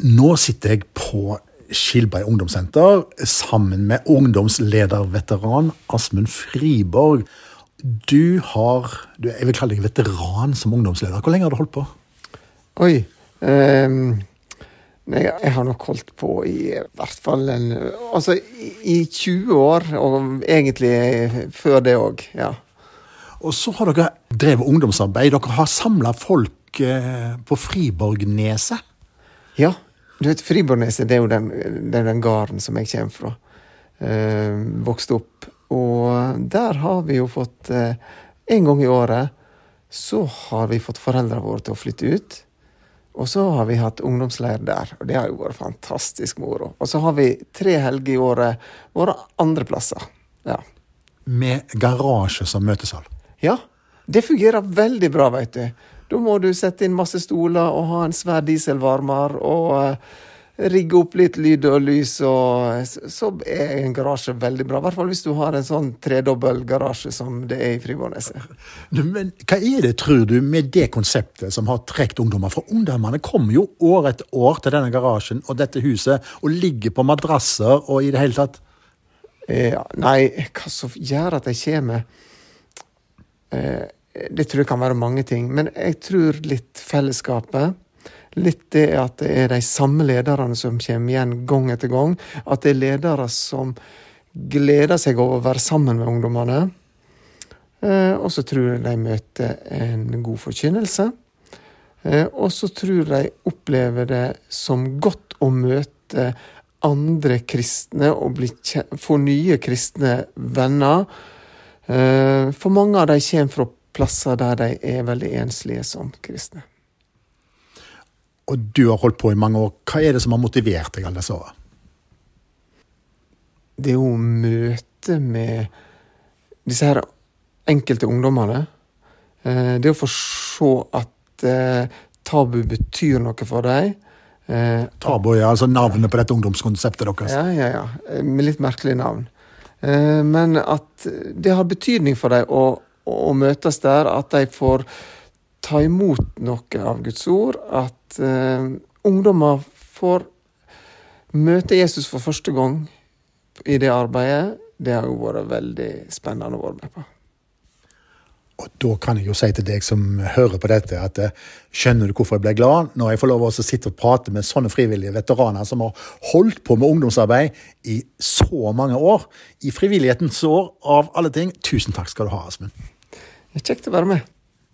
Nå sitter jeg på Skilberg ungdomssenter sammen med ungdomslederveteran Asmund Friborg. Du har du, Jeg vil kalle deg veteran som ungdomsleder. Hvor lenge har du holdt på? Oi. ehm, nei, jeg har nok holdt på i hvert fall en Altså i, i 20 år, og egentlig før det òg. Ja. Og så har dere drevet ungdomsarbeid. Dere har samla folk eh, på Friborgneset. ja. Du vet, Friborgneset det er jo den, det er den gården som jeg kommer fra. Eh, vokste opp. Og der har vi jo fått eh, En gang i året så har vi fått foreldrene våre til å flytte ut. Og så har vi hatt ungdomsleir der, og det har jo vært fantastisk moro. Og så har vi tre helger i året våre andre plasser. Ja. Med garasje som møtesal. Ja, det fungerer veldig bra, veit du. Da må du sette inn masse stoler og ha en svær dieselvarmer og eh, rigge opp litt lyd og lys, og så er en garasje veldig bra. I hvert fall hvis du har en sånn tredobbel garasje som det er i Friborgneset. Men hva er det, tror du, med det konseptet som har trukket ungdommer? For ungdommene kommer jo år etter år til denne garasjen og dette huset og ligger på madrasser og i det hele tatt Ja, nei, hva som gjør at de kommer eh, Det tror jeg kan være mange ting. Men jeg tror litt fellesskapet. Litt det at det er de samme lederne som kommer igjen gang etter gang. At det er ledere som gleder seg over å være sammen med ungdommene. Eh, og så tror jeg de møter en god forkynnelse. Eh, og så tror jeg de opplever det som godt å møte andre kristne og bli, få nye kristne venner. Eh, For mange av dem kommer fra plasser der de er veldig enslige som kristne. Og du har holdt på i mange år. Hva er det som har motivert deg alle disse åra? Det er jo møte med disse her enkelte ungdommene. Eh, Det å få se at eh, tabu betyr noe for dem. Tabu Tabo er altså navnet på dette ungdomskonseptet deres. Ja, ja, ja. Eh, Med litt merkelig navn. Eh, Men at det har betydning for dem å, å møtes der, at de får ta imot noe av Guds ord. At eh, ungdommer får møte Jesus for første gang i det arbeidet. Det har jo vært veldig spennende å være med på. Og da kan jeg jo si til deg som hører på dette, at eh, skjønner du hvorfor jeg ble glad når jeg får lov å sitte og prate med sånne frivillige veteraner som har holdt på med ungdomsarbeid i så mange år? I frivillighetens år, av alle ting. Tusen takk skal du ha, Asmund. Kjekt å være med.